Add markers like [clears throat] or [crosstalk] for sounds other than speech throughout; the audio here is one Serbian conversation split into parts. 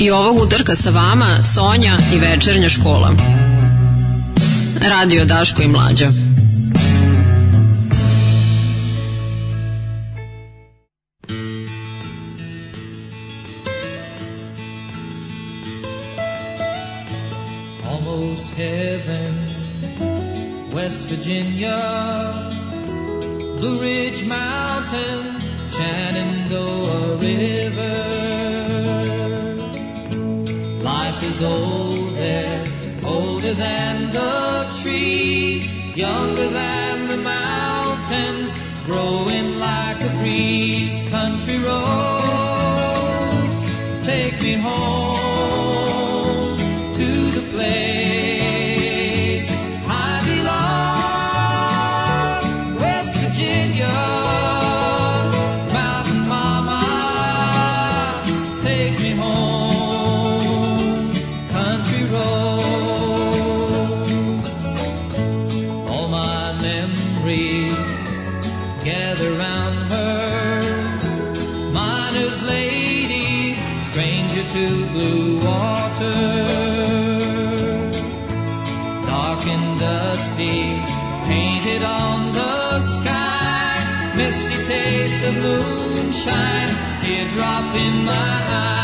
I ovog utorka sa vama Sonja i večernja škola. Radio Daško i Mlađa. Almost heaven, West Virginia, Blue Ridge Mountains, Shenandoah River. Is old there, older than the trees, younger than the mountains, growing like a breeze. Country roads, take me home moonshine, teardrop in my eye,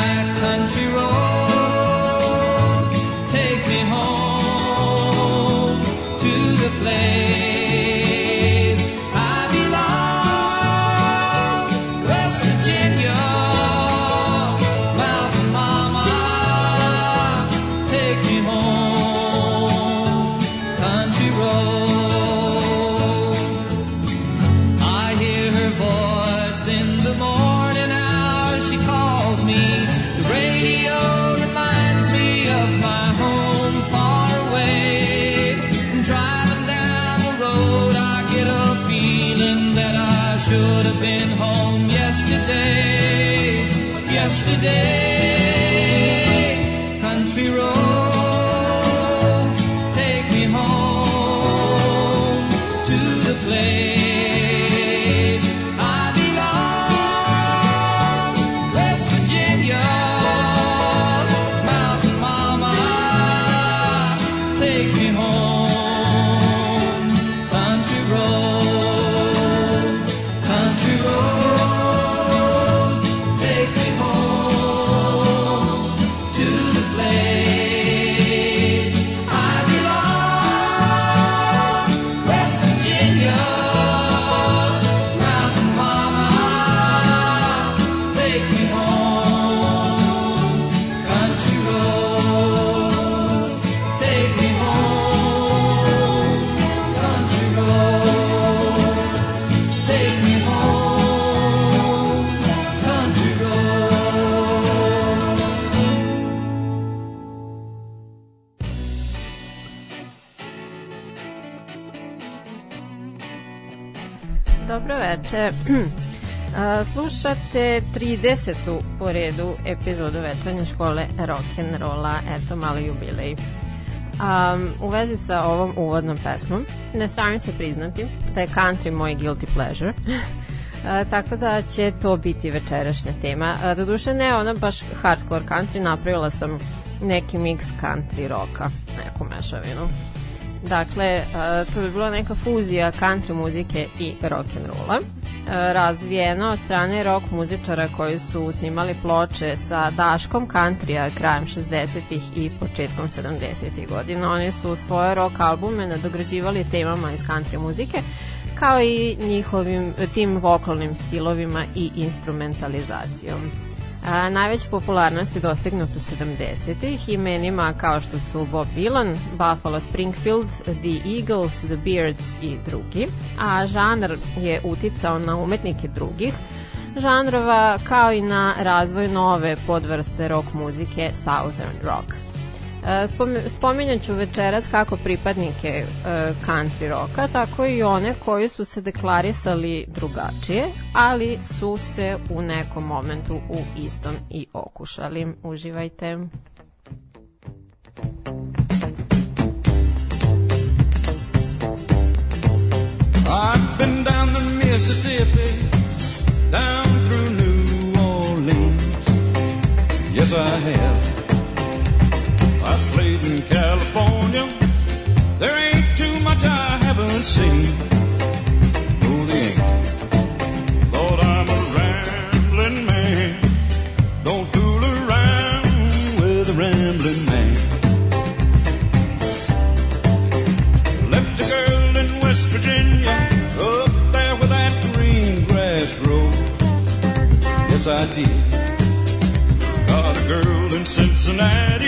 [clears throat] A, Slušate 30. po redu epizodu večernje škole rock'n'rolla, eto malo jubilej. Um, u vezi sa ovom uvodnom pesmom, ne sramim se priznati da je country moj guilty pleasure. [laughs] A, tako da će to biti večerašnja tema. A, doduše ne ona baš hardcore country, napravila sam neki mix country roka, neku mešavinu. Dakle, uh, to bi bila neka fuzija country muzike i rock and rolla, razvijena od strane rock muzičara koji su snimali ploče sa daškom countrya krajem 60-ih i početkom 70-ih godina. Oni su svoje rock albume nadograđivali temama iz country muzike, kao i njihovim tim vokalnim stilovima i instrumentalizacijom. A, najveća popularnost je dostignuta 70-ih imenima kao što su Bob Dylan, Buffalo Springfield, The Eagles, The Beards i drugi, a žanr je uticao na umetnike drugih. Žanrova kao i na razvoj nove podvrste rock muzike Southern Rock. Spominjaću večeras kako pripadnike e, country roka, tako i one koji su se deklarisali drugačije, ali su se u nekom momentu u istom i okušali. Uživajte! I've been down the Mississippi, down through New Orleans. Yes, I have. I played in California. There ain't too much I haven't seen. I'm a man. Don't fool around with a man. Left a girl in West Virginia, up there where that green grass grows. Yes, I did. Got a girl in Cincinnati.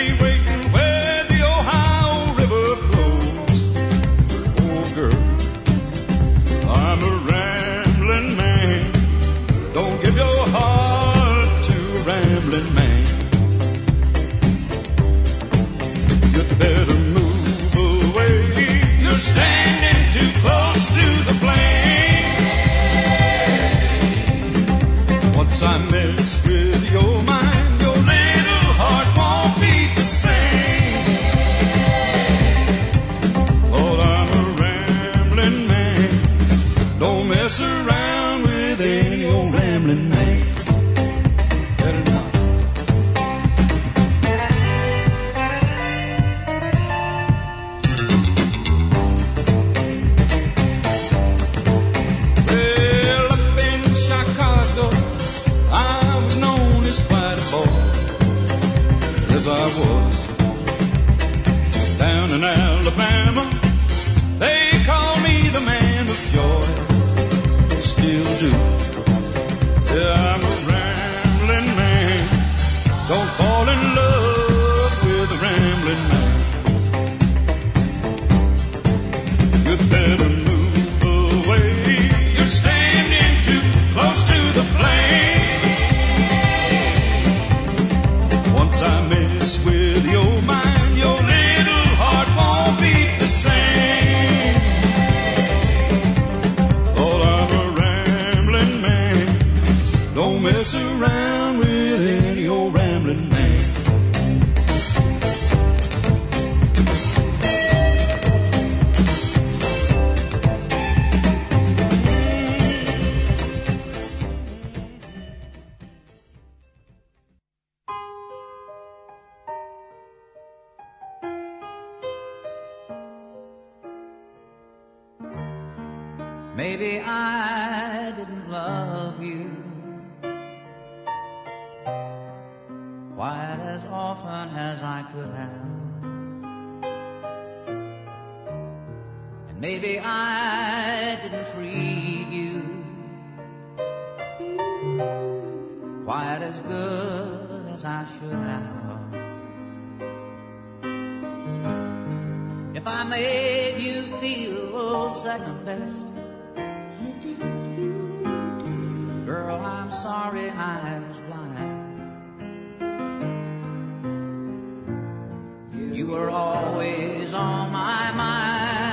You were always on my mind.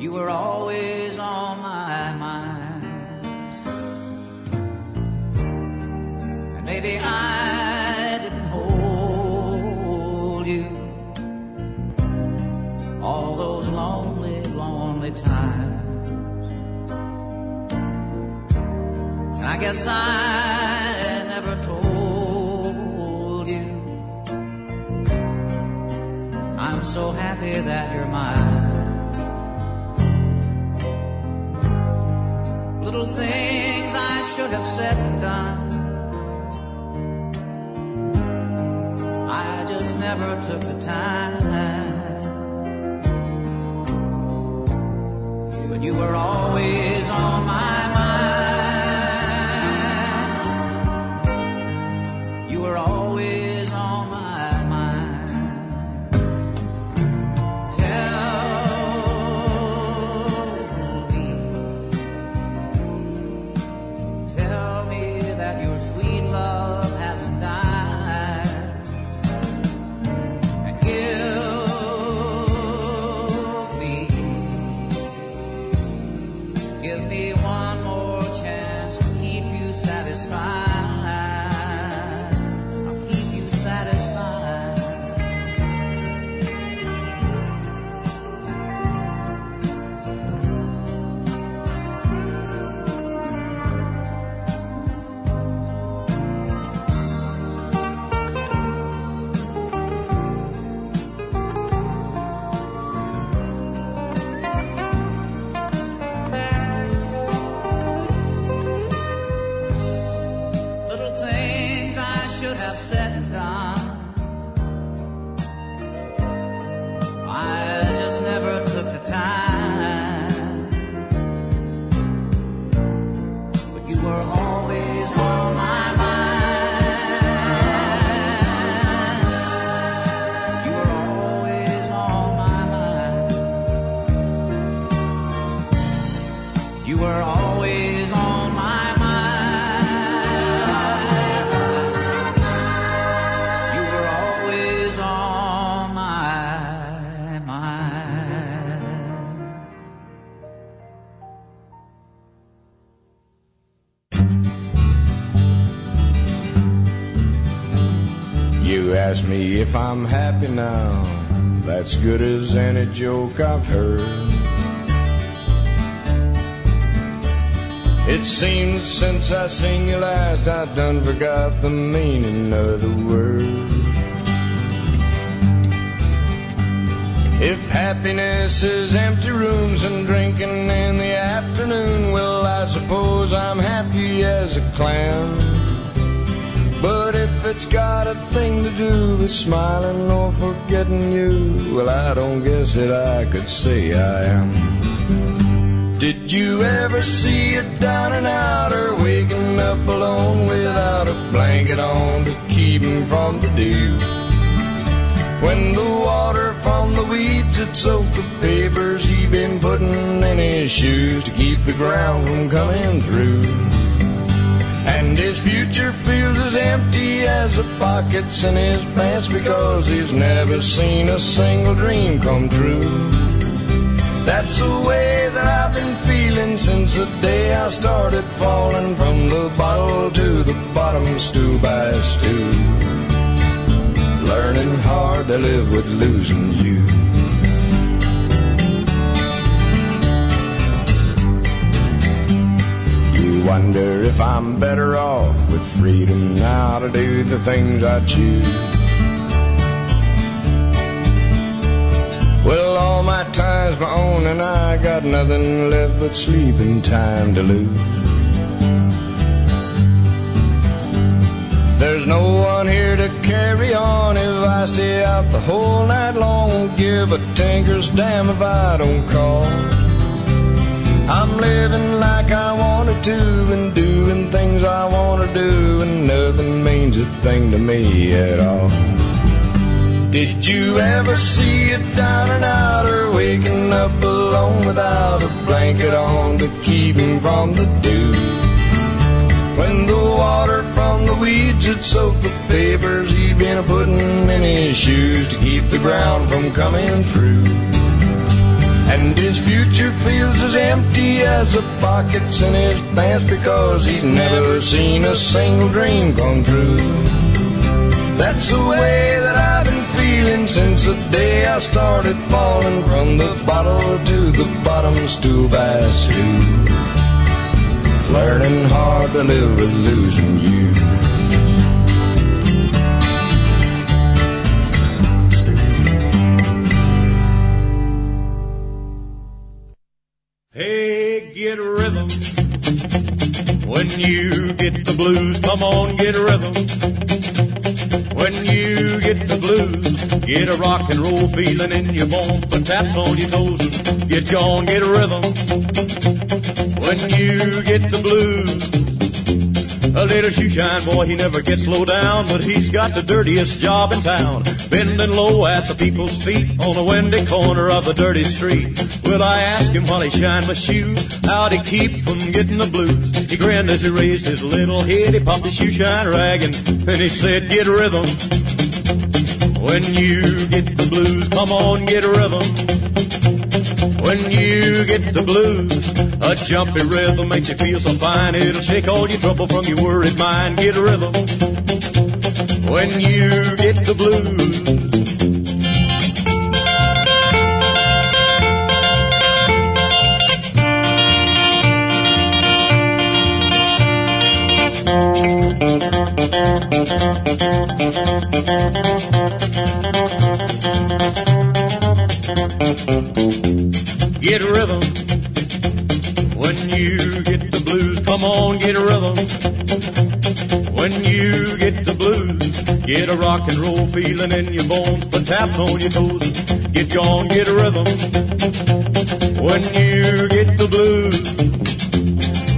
You were always on my mind. And maybe I didn't hold you all those lonely, lonely times. And I guess I should have said and done. I just never took the time. When you were all You ask me if I'm happy now. That's good as any joke I've heard. It seems since I seen you last, I done forgot the meaning of the word. If happiness is empty rooms and drinking in the afternoon, well, I suppose I'm happy as a clam. But if it's got a thing to do with smiling or forgetting you, well, I don't guess that I could say I am. Did you ever see a down and outer waking up alone without a blanket on to keep him from the dew? When the water from the weeds had soaked the papers he'd been putting in his shoes to keep the ground from coming through. And his future feels as empty as the pockets in his pants because he's never seen a single dream come true. That's the way that I've been feeling since the day I started falling from the bottle to the bottom, stew by stew. Learning hard to live with losing you. Wonder if I'm better off with freedom now to do the things I choose. Well, all my time's my own, and I got nothing left but sleeping time to lose. There's no one here to carry on if I stay out the whole night long. Give a tinker's damn if I don't call. I'm living like I wanted to and doing things I want to do, and nothing means a thing to me at all. Did you ever see a down and out or waking up alone without a blanket on to keep him from the dew? When the water from the weeds had soaked the papers he'd been putting in his shoes to keep the ground from coming through. And his future feels as empty as the pockets in his pants because he's never seen a single dream come true. That's the way that I've been feeling since the day I started falling from the bottle to the bottom, stool by stool. Learning hard to live with losing you. When you get the blues, come on, get a rhythm. When you get the blues, get a rock and roll feeling in your bones, put taps on your toes and get gone, get a rhythm. When you get the blues, a little shoe shine boy, he never gets low down, but he's got the dirtiest job in town. Bending low at the people's feet on a windy corner of the dirty street. Will I ask him while he shines my shoes, how'd he keep from getting the blues? He grinned as he raised his little head, he popped his shoe shine rag and then he said, get rhythm. When you get the blues, come on, get a rhythm. When you get the blues, a jumpy rhythm makes you feel so fine. It'll shake all your trouble from your worried mind. Get a rhythm. When you get the blues. Get a rhythm. When you get the blues, come on, get a rhythm. When you get the blues, get a rock and roll feeling in your bones, put taps on your toes, get gone, get a rhythm. When you get the blues,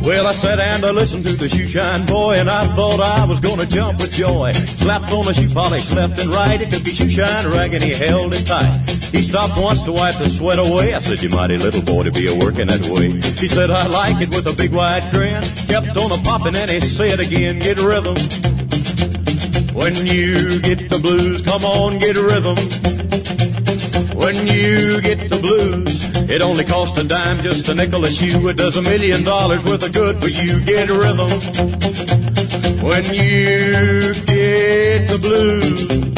Well, I sat and I listened to the shoe shine boy, and I thought I was gonna jump with joy. Slapped on the shoe polish left and right. It took shoe shine rag and he held it tight. He stopped once to wipe the sweat away. I said, you mighty little boy to be a working that way. He said, I like it with a big wide grin. Kept on a popping and he said again, get rhythm. When you get the blues, come on, get rhythm. When you get the blues, it only costs a dime, just a nickel a shoe. It does a million dollars worth of good for you. Get rhythm. When you get the blues.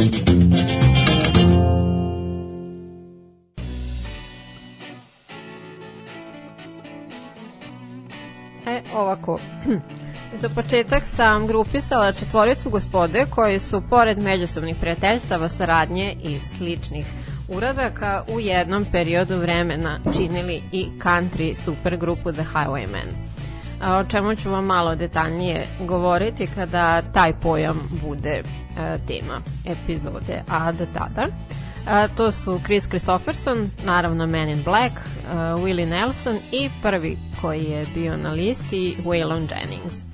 E, ovako. [clears throat] Za početak sam grupisala četvoricu gospode koji su, pored međusobnih prijateljstava, saradnje i sličnih uradaka, u jednom periodu vremena činili i country supergrupu The Highwaymen. O čemu ću vam malo detaljnije govoriti kada taj pojam bude e, tema epizode. A do tada, a, to su Chris Christopherson, naravno Man in Black, uh, Willie Nelson i prvi koji je bio na listi Waylon Jennings.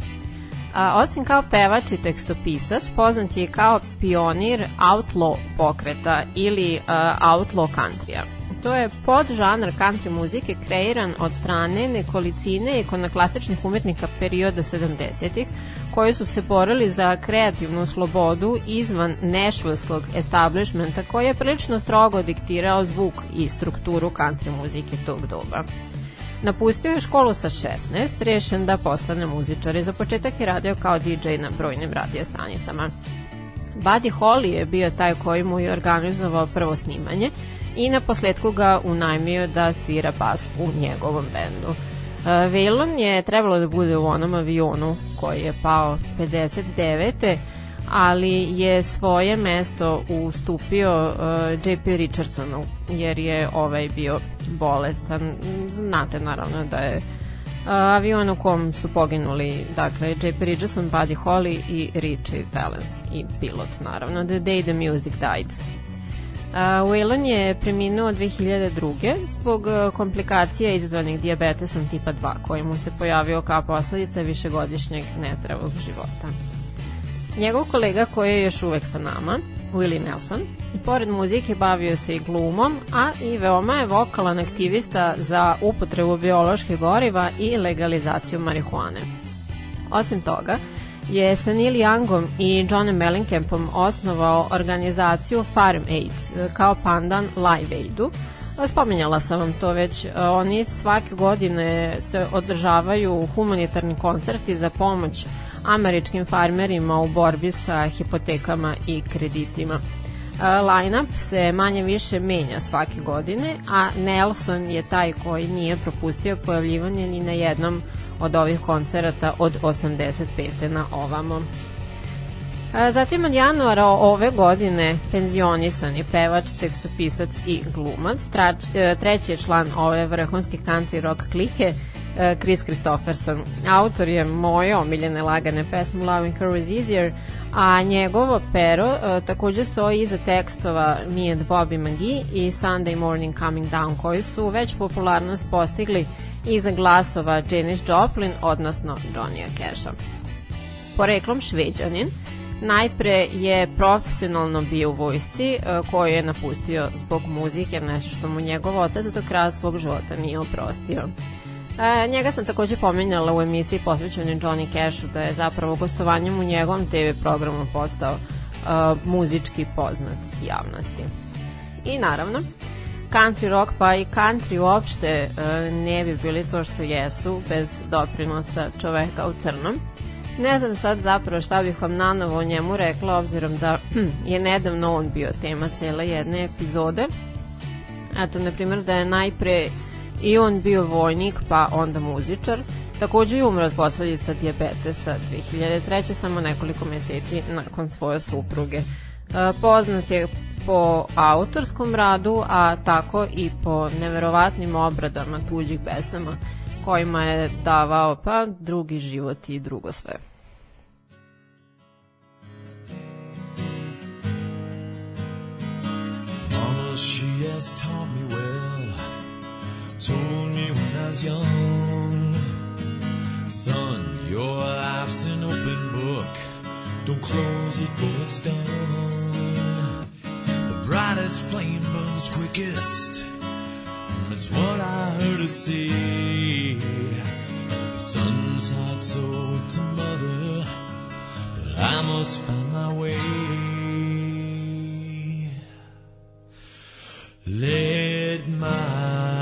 A, osim kao pevač i tekstopisac, poznat je kao pionir outlaw pokreta ili uh, outlaw countrya. To je podžanr country muzike kreiran od strane nekolicine ikonoklastičnih umetnika perioda 70-ih, koji su se borili za kreativnu slobodu izvan nešvilskog establishmenta koji je prilično strogo diktirao zvuk i strukturu country muzike tog doba. Napustio je školu sa 16, rešen da postane muzičar i za početak je radio kao DJ na brojnim radio stanicama. Buddy Holly je bio taj koji mu je organizovao prvo snimanje i na posledku ga unajmio da svira bas u njegovom bendu. Vejlon je trebalo da bude u onom avionu koji je pao 59 ali je svoje mesto ustupio uh, JP Richardsonu jer je ovaj bio bolestan. Znate naravno da je uh, avion u kom su poginuli dakle JP Richardson, Buddy Holly i Richie Valens i pilot naravno The Day the Music Died. Uh, Waylon je preminuo 2002. zbog uh, komplikacija izazvanih diabetesom tipa 2 koji mu se pojavio kao posledica višegodišnjeg nezdravog života. Njegov kolega koji je još uvek sa nama, Willie Nelson, pored muzike bavio se i glumom, a i veoma je vokalan aktivista za upotrebu bioloških goriva i legalizaciju marihuane. Osim toga, je sa Neil Youngom i Johnem Mellencampom osnovao organizaciju Farm Aid kao pandan Live Aidu. Spominjala sam vam to već, oni svake godine se održavaju humanitarni koncerti za pomoć američkim farmerima u borbi sa hipotekama i kreditima. Line-up se manje više menja svake godine, a Nelson je taj koji nije propustio pojavljivanje ni na jednom od ovih koncerata od 85. na ovamo. Zatim od januara ove godine penzionisan je pevač, tekstopisac i glumac. E, treći je član ove vrhunske country rock klike, E, Chris Christopherson. Autor je moje omiljene lagane pesme Loving Her Was Easier, a njegovo pero uh, takođe stoji iza tekstova Me and Bobby McGee i Sunday Morning Coming Down, koji su već popularnost postigli iza glasova Janis Joplin, odnosno Johnny Casha. Poreklom šveđanin, najpre je profesionalno bio u vojsci uh, koju je napustio zbog muzike, nešto što mu njegov otac do kraja svog života nije oprostio. E, njega sam takođe pominjala u emisiji posvećenoj Johnny Cashu da je zapravo gostovanjem u njegovom TV programu postao uh, muzički poznat javnosti. I naravno, country rock pa i country uopšte uh, ne bi bili to što jesu bez doprinosa čoveka u crnom. Ne znam sad zapravo šta bih vam nanovo o njemu rekla obzirom da je nedavno on bio tema cele jedne epizode. Eto, na primjer da je najpre i on bio vojnik, pa onda muzičar. Takođe je umro od posledica diabetesa 2003. samo nekoliko meseci nakon svoje supruge. E, poznat je po autorskom radu, a tako i po neverovatnim obradama tuđih pesama kojima je davao pa drugi život i drugo sve. Mama, she has taught me told me when I was young, son, your life's an open book. Don't close it for it's done. The brightest flame burns quickest. That's what I heard her say. The son's not told to mother, but I must find my way. Let my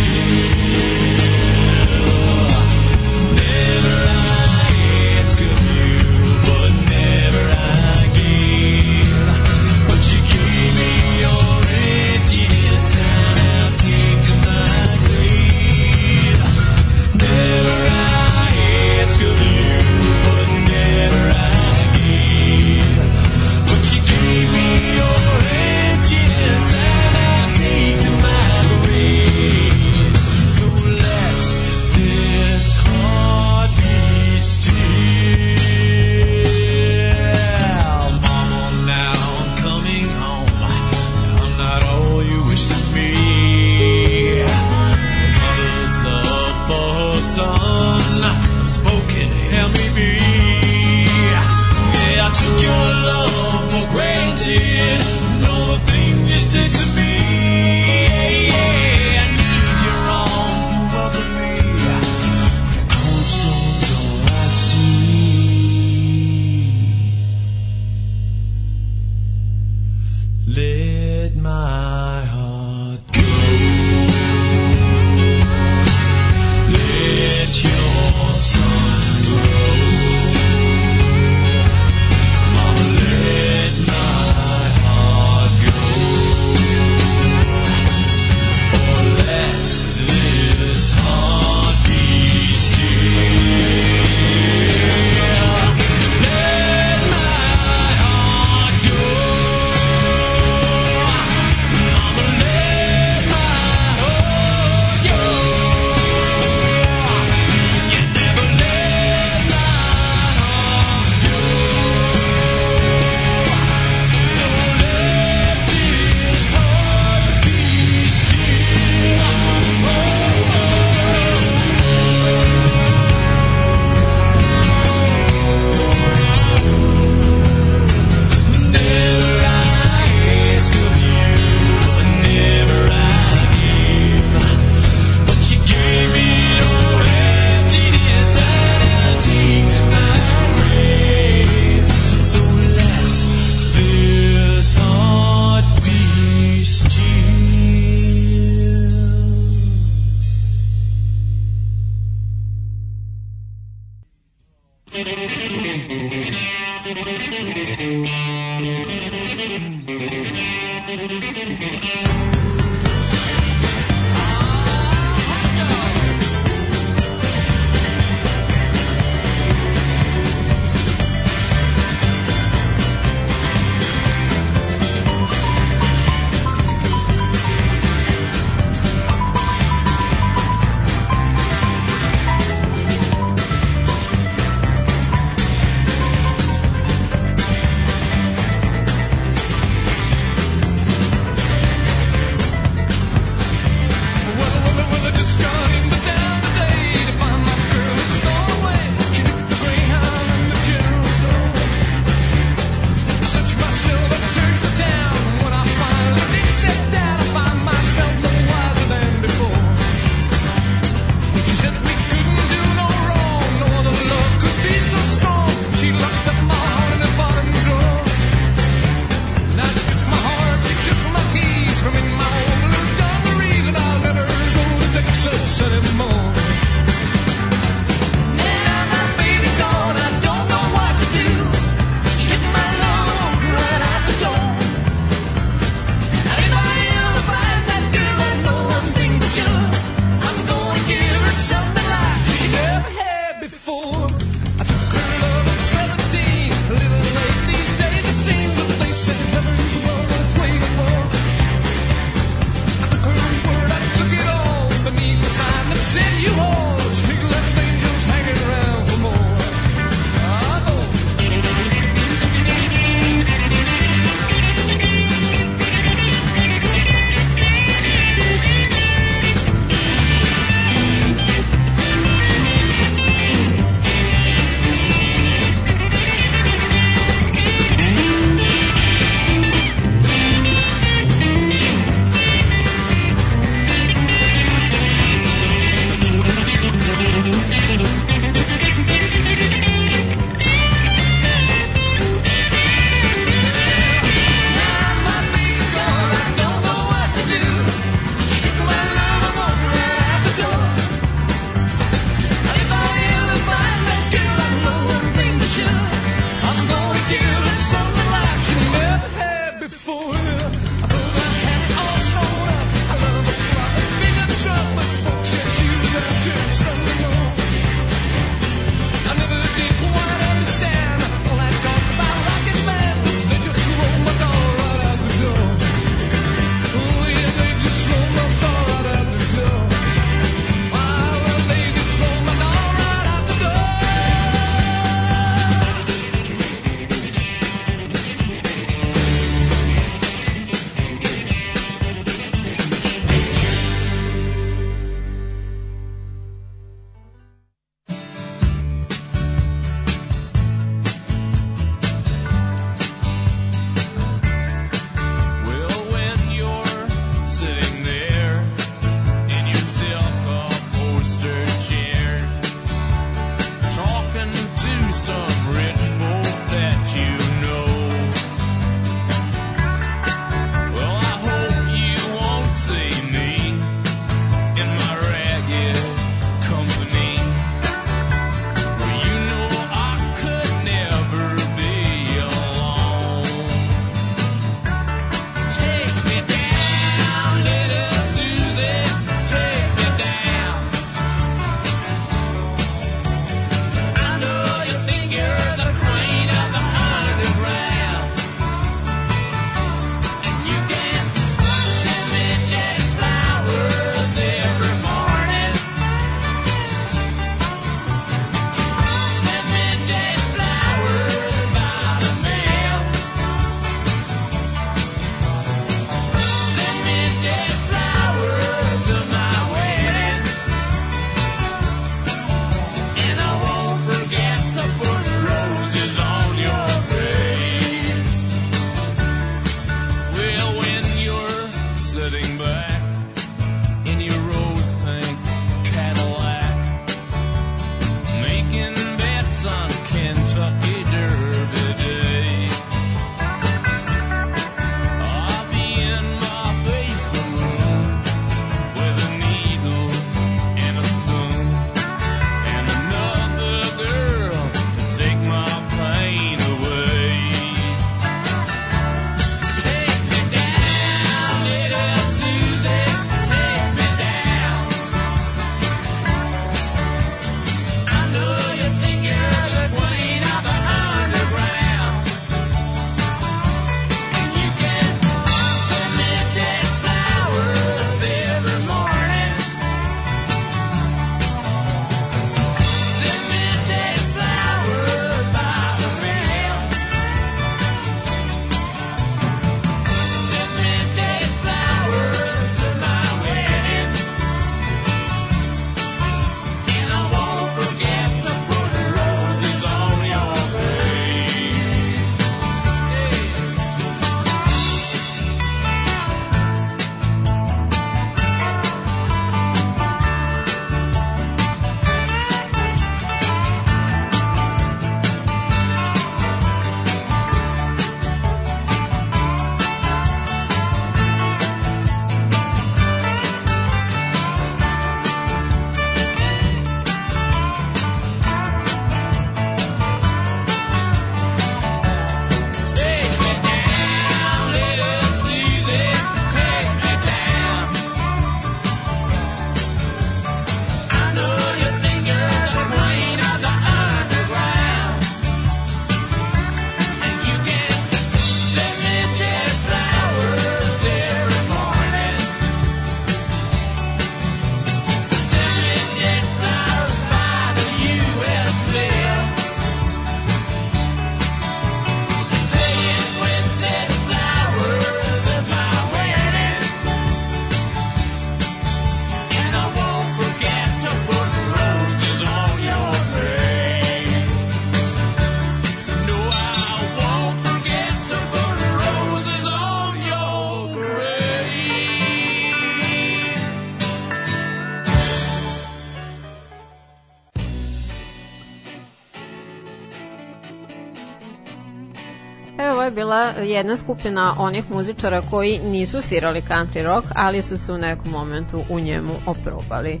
jedna skupina onih muzičara koji nisu svirali country rock, ali su se u nekom momentu u njemu oprobali.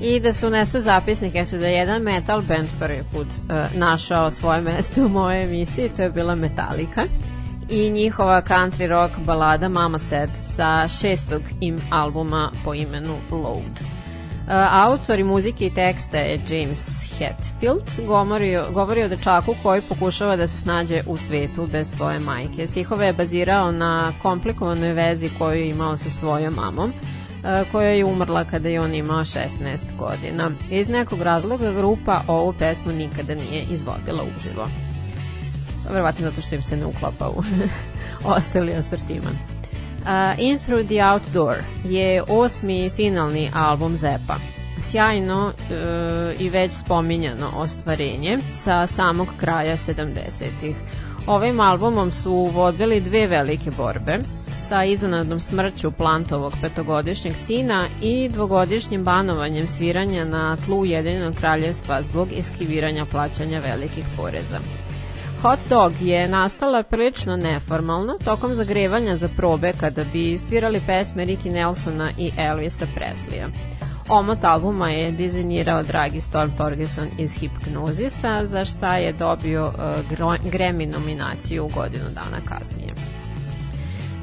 I da se unesu zapisnike su da je jedan metal band prvi put uh, našao svoje mesto u mojoj emisiji, to je bila Metallica i njihova country rock balada Mama Said sa šestog im albuma po imenu Load. Uh, autor i muzike i teksta je James Hetfield, govori, govori o dečaku koji pokušava da se snađe u svetu bez svoje majke. Stihove je bazirao na komplikovanoj vezi koju je imao sa svojom mamom, uh, koja je umrla kada je on imao 16 godina. Iz nekog razloga grupa ovu pesmu nikada nije izvodila uživo. Verovatno zato što im se ne uklapa u [laughs] ostali asortiman. Uh, In Through the Outdoor je osmi finalni album Zepa. Sjajno uh, i već spominjano ostvarenje sa samog kraja 70-ih. Ovim albumom su vodili dve velike borbe sa iznenadnom smrću Plantovog petogodišnjeg sina i dvogodišnjim banovanjem sviranja na tlu Ujedinjenog kraljestva zbog iskiviranja plaćanja velikih poreza. Hot Dog je nastala prilično neformalno tokom zagrevanja za probe kada bi svirali pesme Ricky Nelsona i Elvisa Presleya. Omot albuma je dizajnirao dragi Storm Torgerson iz Hipgnozisa, za šta je dobio uh, Grammy nominaciju godinu dana kasnije.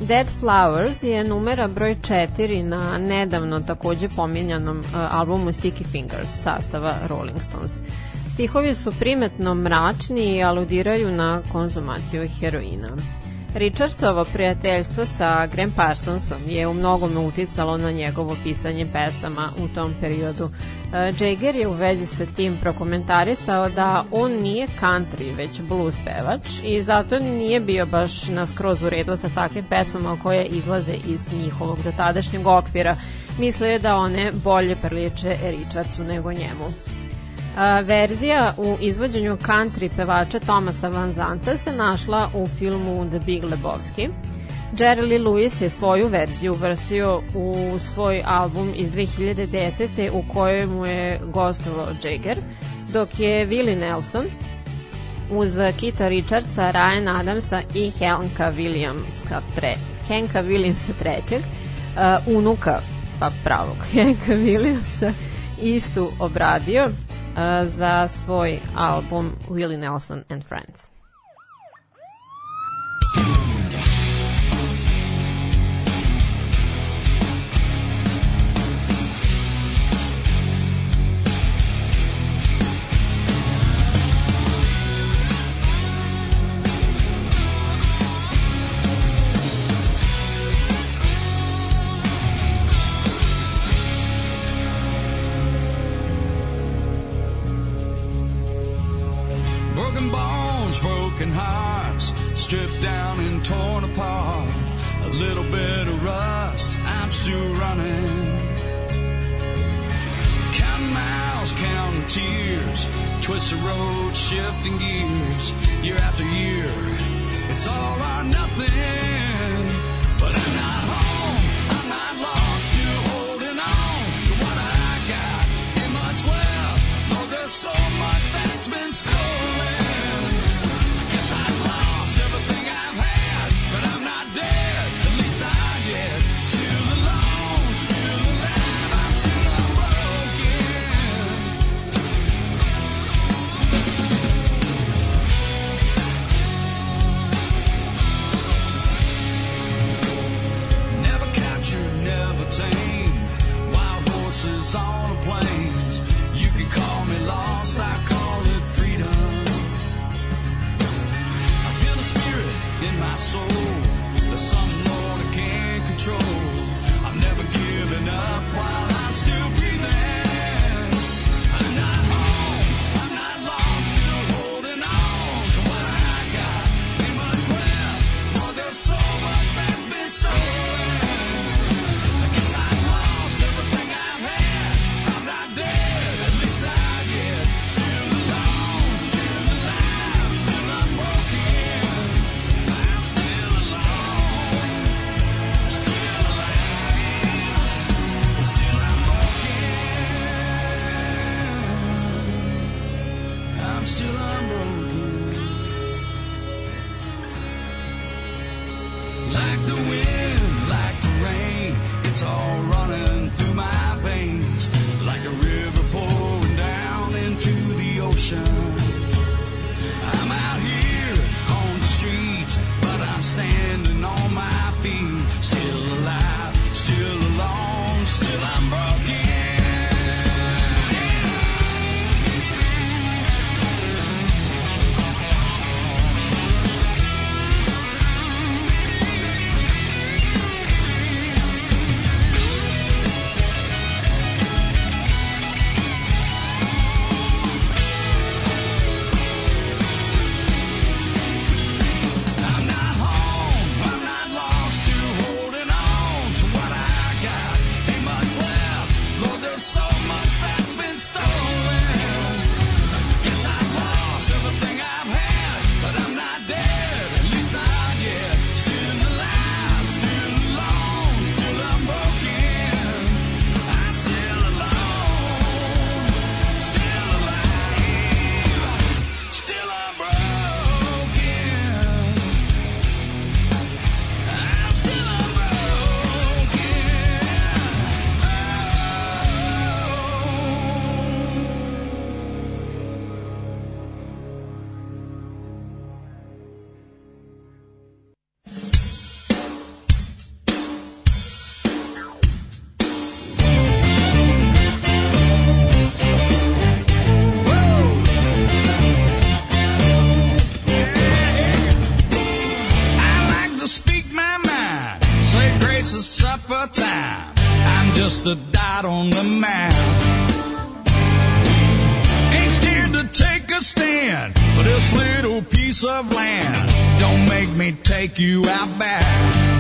Dead Flowers je numera broj 4 na nedavno takođe pominjanom uh, albumu Sticky Fingers sastava Rolling Stones. Stihovi su primetno mračni i aludiraju na konzumaciju heroina. Richardsovo prijateljstvo sa Graham Parsonsom je u mnogome uticalo na njegovo pisanje pesama u tom periodu. E, Jagger je u vezi sa tim prokomentarisao da on nije country, već blues pevač i zato nije bio baš na skroz u redu sa takvim pesmama koje izlaze iz njihovog dotadašnjeg okvira. Mislio je da one bolje priliče Richardsu nego njemu. Verzija u izvođenju country pevača Tomasa Van Zanta se našla u filmu The Big Lebowski. Jerry Lee Lewis je svoju verziju uvrstio u svoj album iz 2010. u kojoj mu je gostovao Jagger, dok je Willie Nelson uz Kita Richardsa, Ryan Adamsa i Hanka Williamsa, pre, Hanka Williamsa trećeg, uh, unuka pa pravog [laughs] Hanka Williamsa, istu obradio za svoj album Willie Nelson and Friends. a dot on the map. Ain't scared to take a stand for this little piece of land. Don't make me take you out back.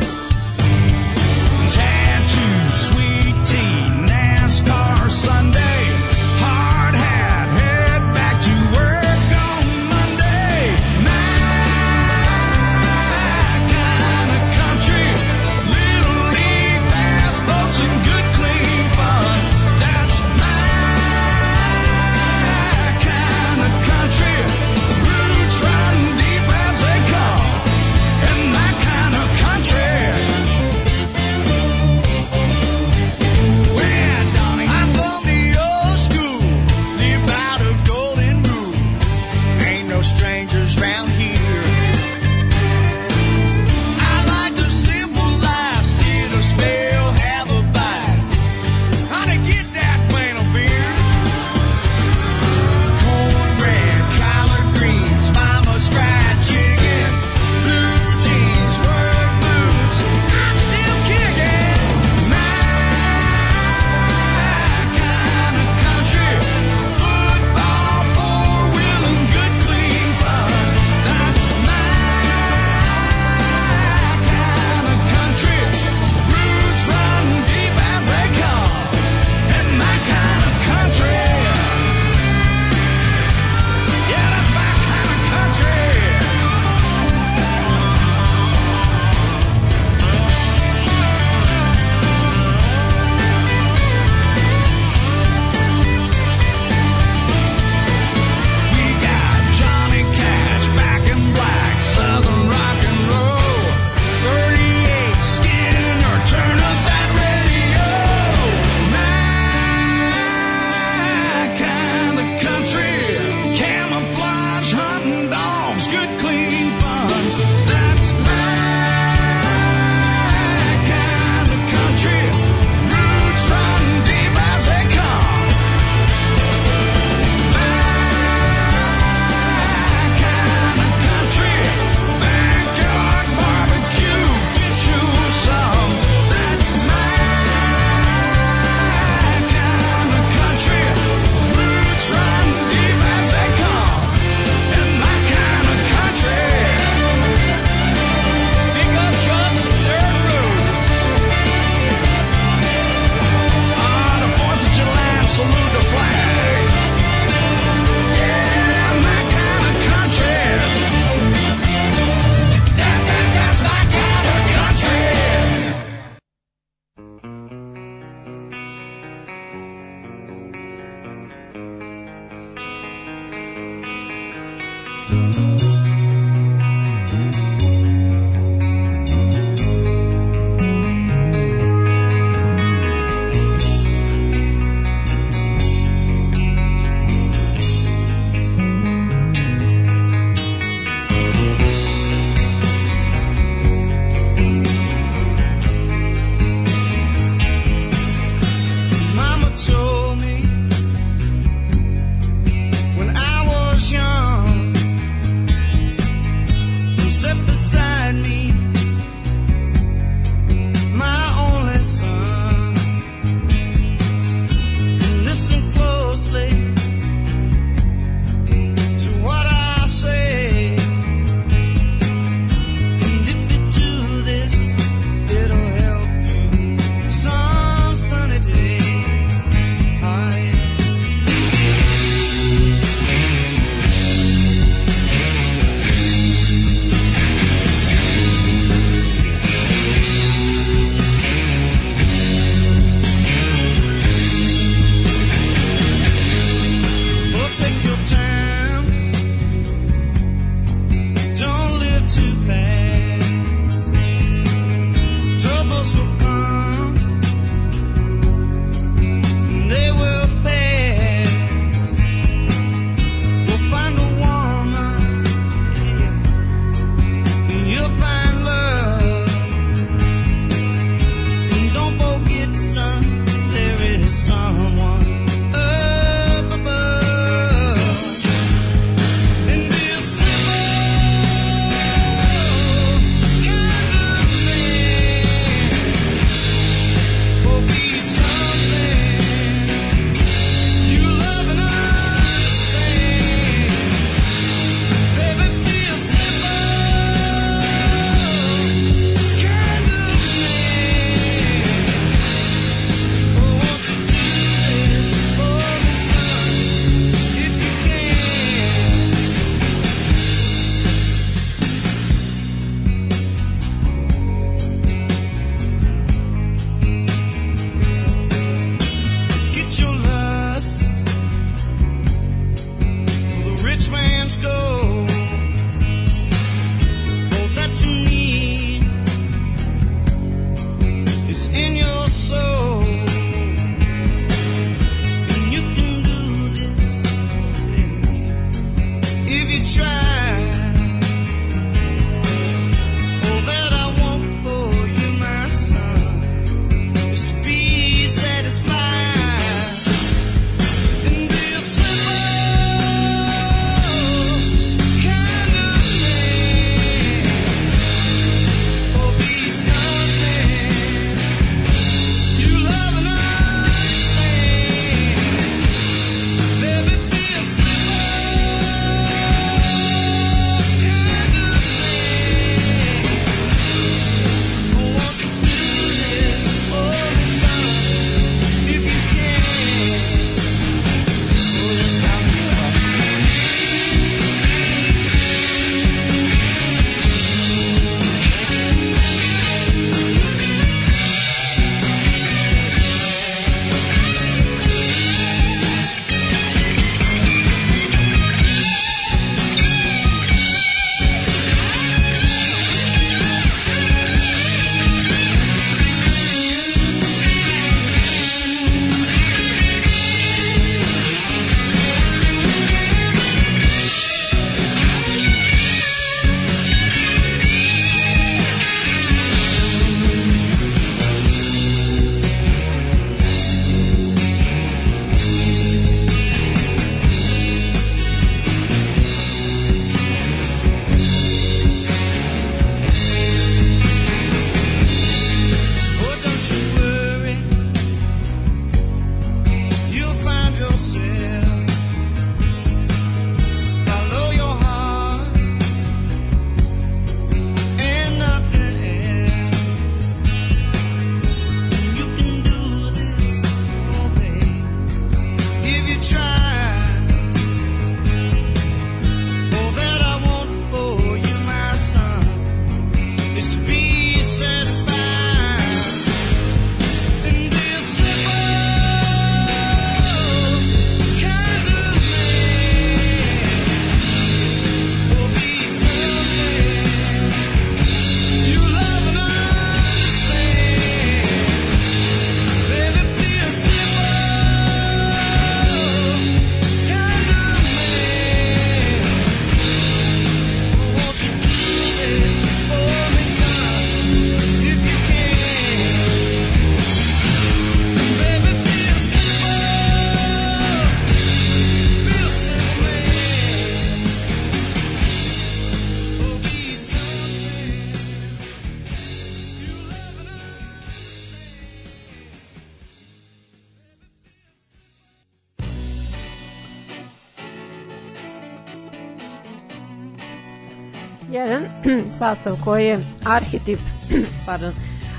Sastav koji je arhetip, [clears throat] pardon,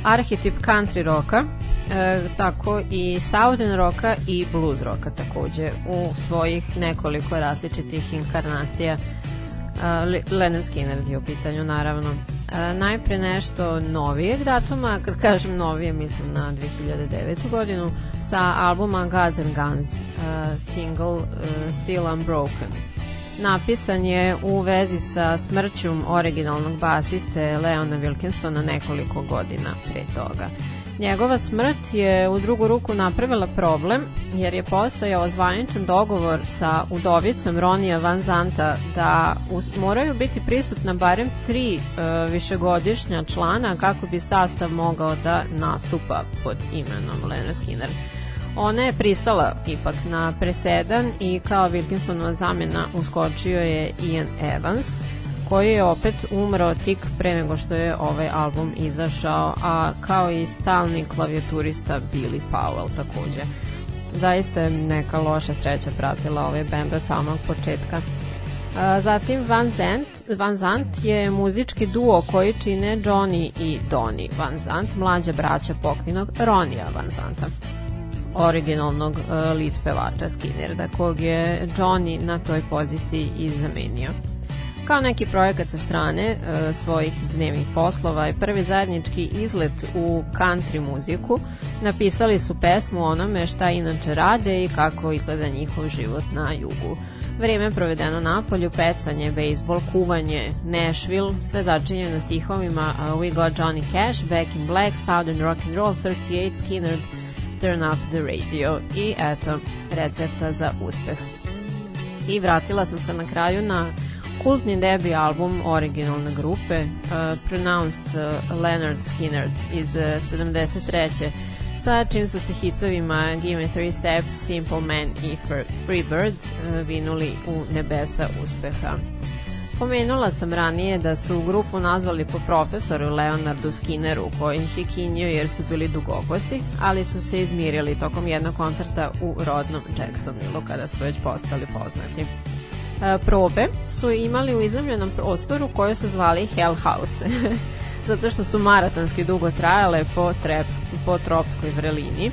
arhetip country roka, e, tako i southern roka i blues roka takođe u svojih nekoliko različitih inkarnacija. E, Leonard Skinner je u pitanju naravno. E, najpre nešto novijeg datuma, kad kažem novije mislim na 2009. godinu, sa albuma Gods and Guns, e, single e, Still Unbroken napisan je u vezi sa smrćom originalnog basiste Leona Wilkinsona nekoliko godina pre toga. Njegova smrt je u drugu ruku napravila problem jer je postojao zvaničan dogovor sa udovicom Ronija Van Zanta da moraju biti prisutna barem tri e, višegodišnja člana kako bi sastav mogao da nastupa pod imenom Lena Skinner. Ona je pristala ipak na presedan i kao Wilkinsonova zamena uskočio je Ian Evans, koji je opet umro tik pre nego što je ovaj album izašao, a kao i stalni klavijaturista Billy Powell takođe. Zaista je neka loša sreća pratila ovaj band od samog početka. Zatim Van Zandt, Van Zandt je muzički duo koji čine Johnny i Donny Van Zandt, mlađa braća pokojnog Ronija Van Zandta originalnog uh, lead pevača Skinnerda, kog je Johnny na toj poziciji i zamenio. Kao neki projekat sa strane uh, svojih dnevnih poslova i prvi zajednički izlet u country muziku, napisali su pesmu onome šta inače rade i kako izgleda njihov život na jugu. Vreme provedeno na polju, pecanje, bejsbol, kuvanje, Nashville, sve začinjeno stihovima uh, We Got Johnny Cash, Back in Black, Southern Rock and Roll, 38, Skinner, Turn Up the Radio i eto, recepta za uspeh. I vratila sam se na kraju na kultni debi album originalne grupe uh, Pronounced uh, Leonard Skinner iz uh, 73 sa čim su se hitovima Give Me Three Steps, Simple Man i Free Bird uh, vinuli u nebesa uspeha. Pomenula sam ranije da su grupu nazvali po profesoru Leonardu Skinneru koji ih je kinio jer su bili dugokosi, ali su se izmirili tokom jednog koncerta u rodnom Jacksonville kada su već postali poznati. E, probe su imali u iznemljenom prostoru koje su zvali Hell House, [laughs] zato što su maratonski dugo trajale po, treps, po tropskoj vrelini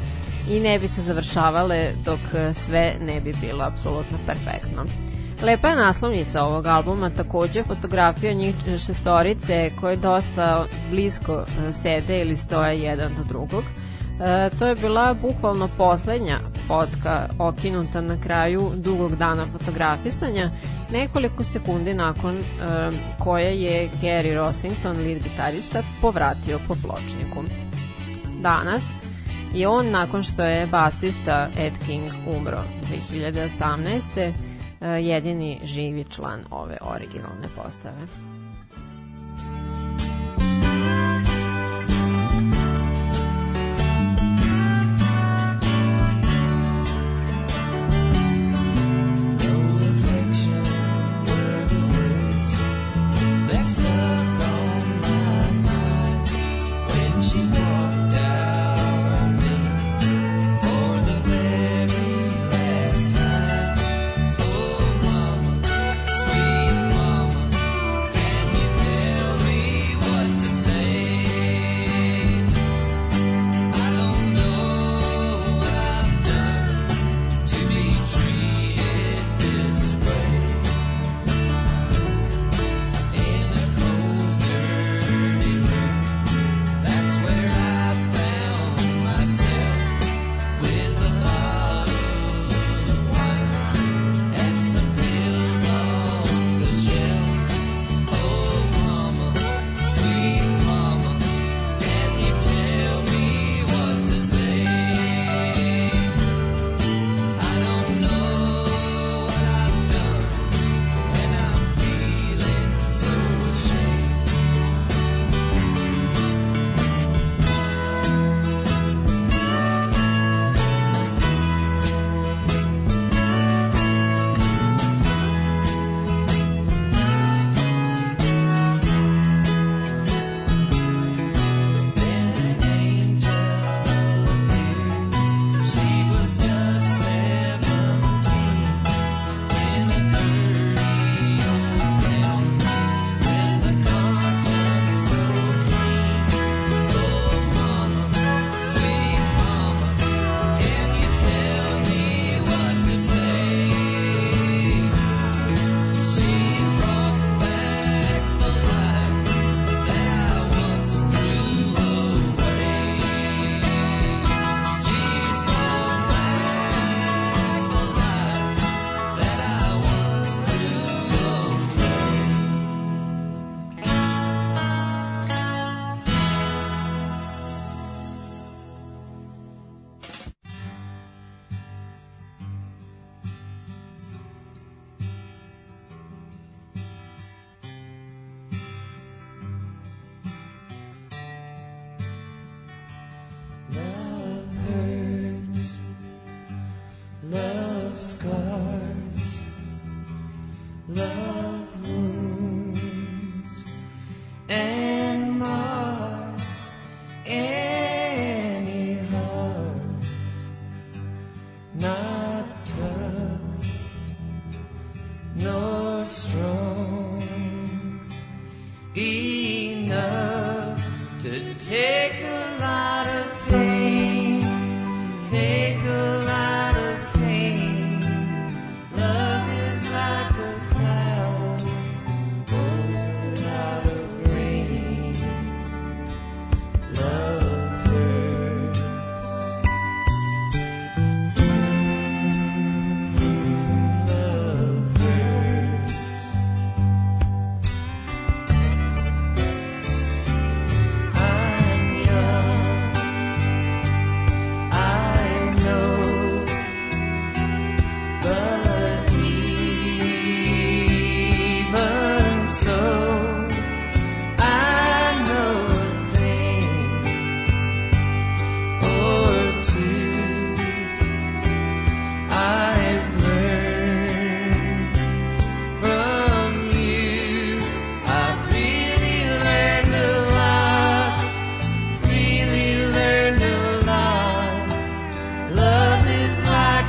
i ne bi se završavale dok sve ne bi bilo apsolutno perfektno. Lepa je naslovnica ovog albuma, takođe fotografija njih šestorice koje dosta blisko e, sede ili stoje jedan do drugog. E, to je bila bukvalno poslednja fotka okinuta na kraju dugog dana fotografisanja, nekoliko sekundi nakon e, koje je Gary Rossington, lead gitarista, povratio po pločniku. Danas je on, nakon što je basista Ed King umro 2018 E, jedini živi član ove originalne postave.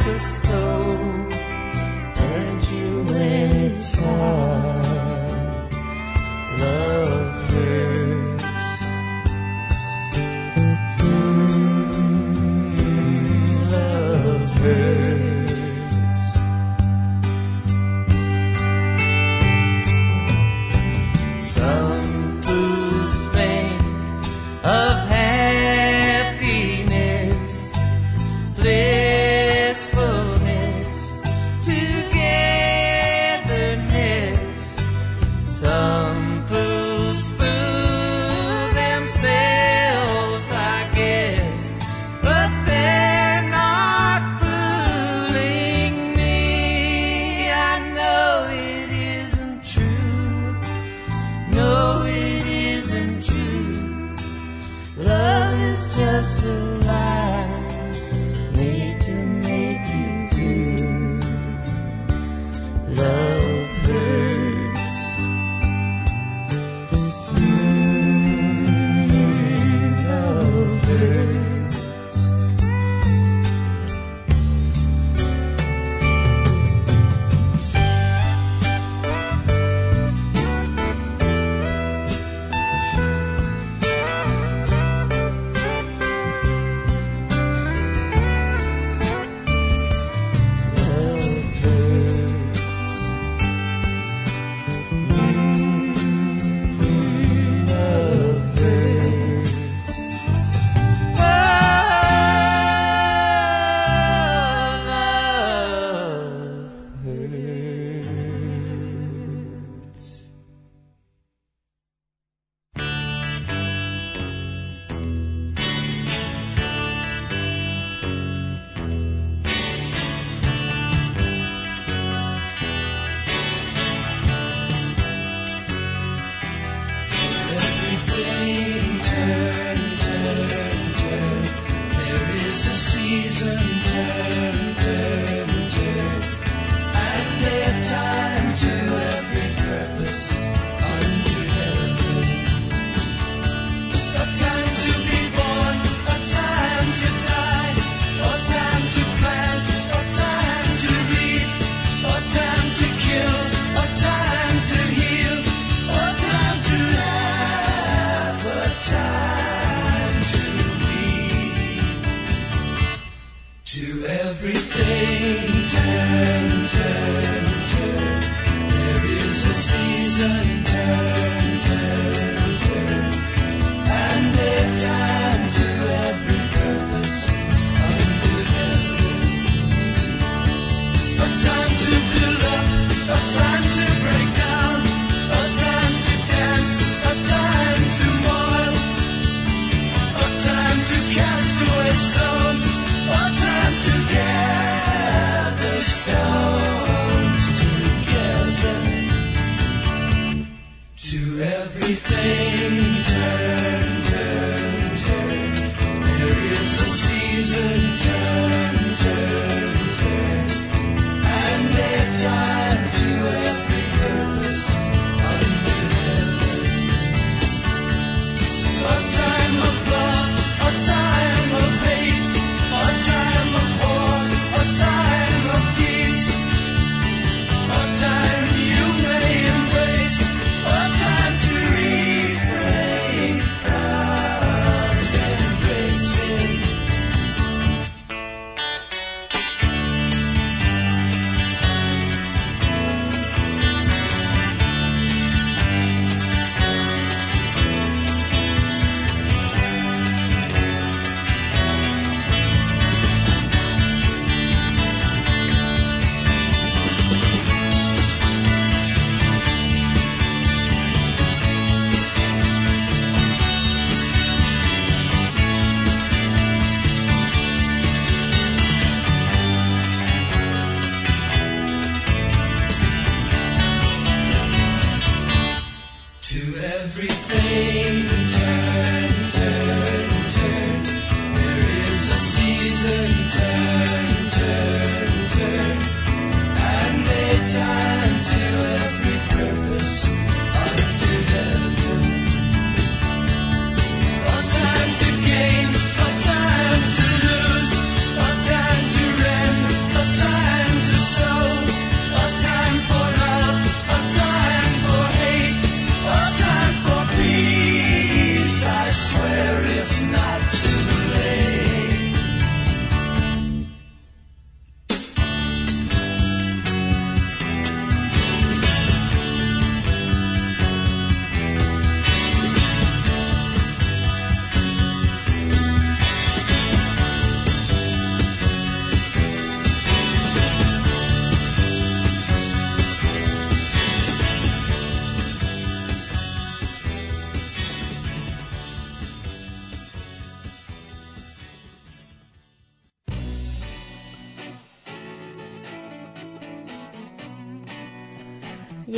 crystal.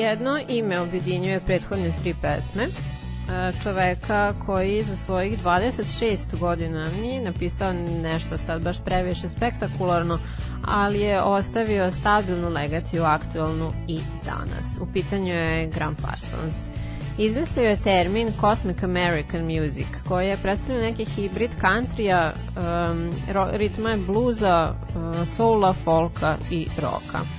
Jedno ime objedinjuje prethodne tri pesme. e, čoveka koji za svojih 26 godina nije napisao nešto sad baš previše spektakularno, ali je ostavio stabilnu legaciju aktualnu i danas. U pitanju je Graham Parsons. Izmislio je termin Cosmic American Music, koji je predstavljao neki hibrid countrya, um, ritma bluza, uh, soula, folka i roka.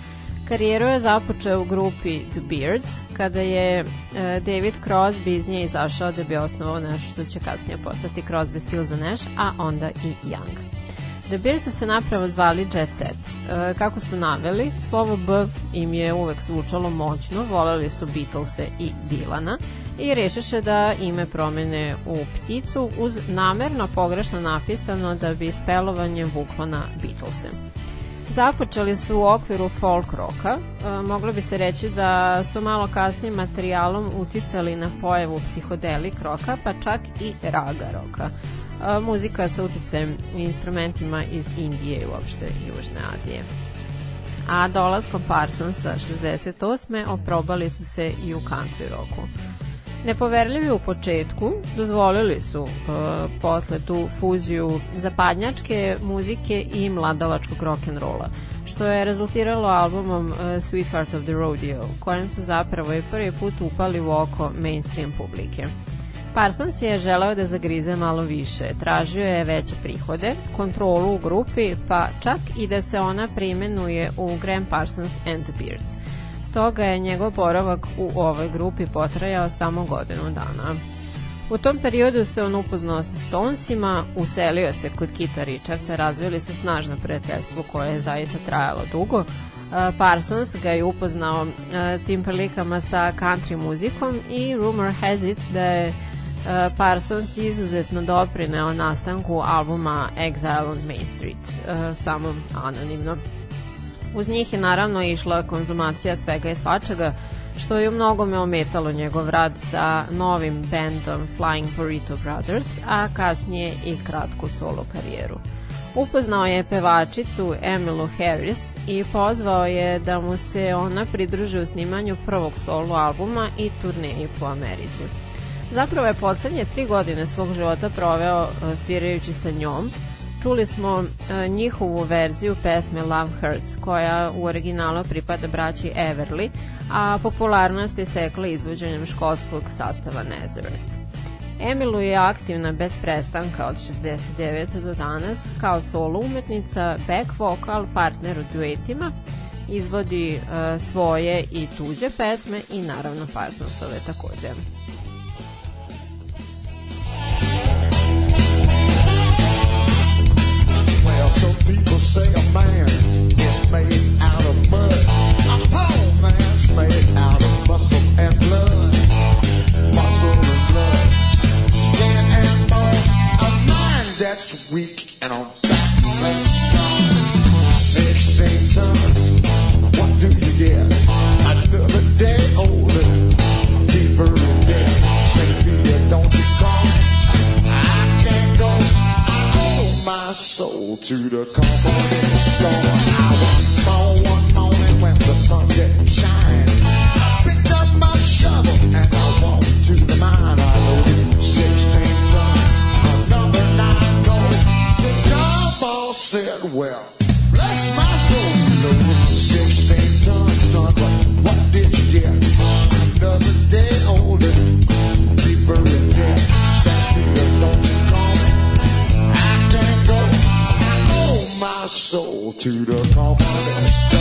Karijeru je započeo u grupi The Beards, kada je uh, David Crosby iz nje izašao da bi osnovao nešto što će kasnije postati Crosby, Stills Nash, a onda i Young. The Beards su se napravo zvali Jet Set. E, kako su naveli, slovo B im je uvek zvučalo moćno, voleli su Beatlese i Dilana i rešiše da ime promene u pticu uz namerno pogrešno napisano da bi spelovanje vuklo na Beatlese. Započeli su u okviru folk roka, e, moglo bi se reći da su malo kasnijim materijalom uticali na pojavu psihodelik roka, pa čak i raga roka a, muzika sa uticajem instrumentima iz Indije i uopšte Južne Azije. A dolaskom Parsonsa 68. oprobali su se i u country rocku. Nepoverljivi u početku, dozvolili su uh, posle tu fuziju zapadnjačke muzike i mladovačkog rock'n'rolla, što je rezultiralo albumom uh, Sweetheart of the Rodeo, kojem su zapravo i prvi put upali u oko mainstream publike. Parsons je želeo da zagrize malo više, tražio je veće prihode, kontrolu u grupi, pa čak i da se ona primenuje u Graham Parsons and the Beards. Stoga je njegov boravak u ovoj grupi potrajao samo godinu dana. U tom periodu se on upoznao sa Stonesima, uselio se kod Kita Richardsa, razvili su snažno prijateljstvo koje je zaista trajalo dugo. Parsons ga je upoznao tim prilikama sa country muzikom i rumor has it da je Uh, Parsons izuzetno doprineo nastanku albuma Exile on Main Street, samo anonimno. Uz njih je naravno išla konzumacija svega i svačega, što je u mnogome ometalo njegov rad sa novim bandom Flying Burrito Brothers, a kasnije i kratku solo karijeru. Upoznao je pevačicu Emilu Harris i pozvao je da mu se ona pridruži u snimanju prvog solo albuma i turneji po Americi. Zapravo je poslednje tri godine svog života proveo e, svirajući sa njom. Čuli smo e, njihovu verziju pesme Love Hurts, koja u originalu pripada braći Everly, a popularnost je stekla izvođenjem školskog sastava Nazareth. Emilu je aktivna bez prestanka od 69. do danas kao solo umetnica, back vocal, partner u duetima, izvodi uh, svoje i tuđe pesme i naravno Parsonsove takođe. Say a man is made out of mud. A poor man's made out of muscle and blood. Muscle and blood. Skin and. A mind that's weak and on back. Sixteen tons. Soul to the company store. I was small one morning when the sun didn't shine. I picked up my shovel and I walked to the mine. I loaded 16 tons, another nine gold. This boss said, well, to the comp.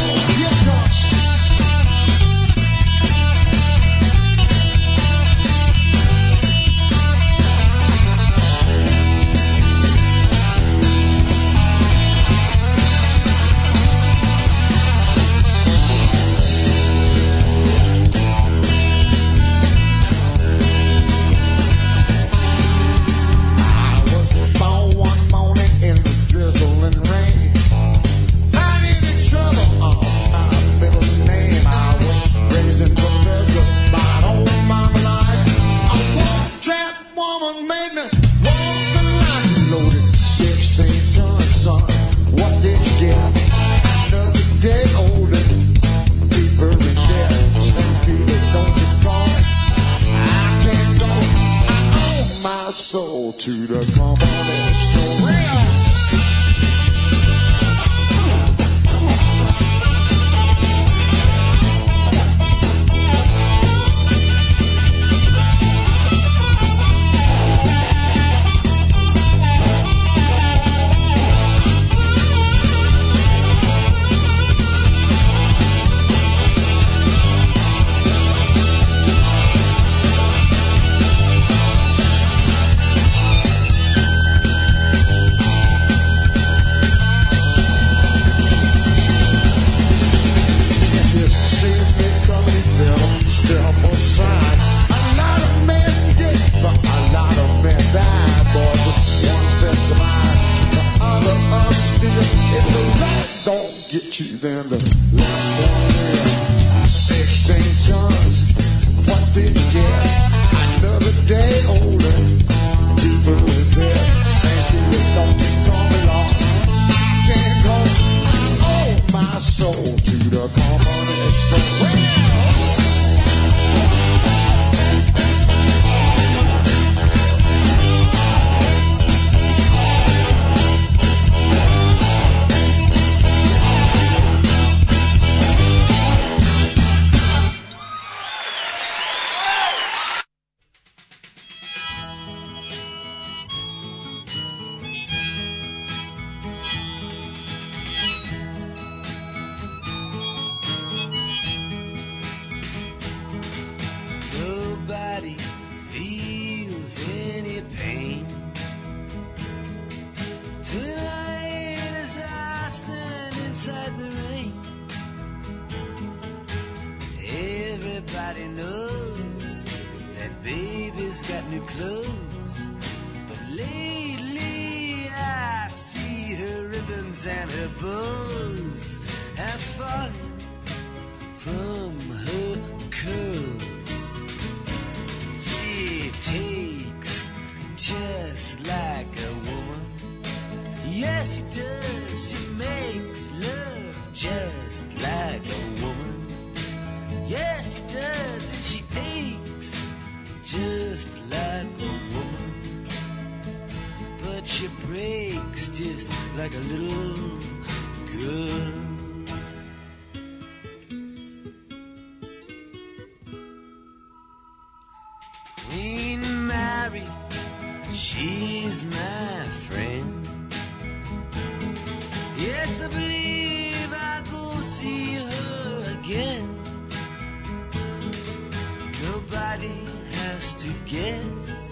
To guess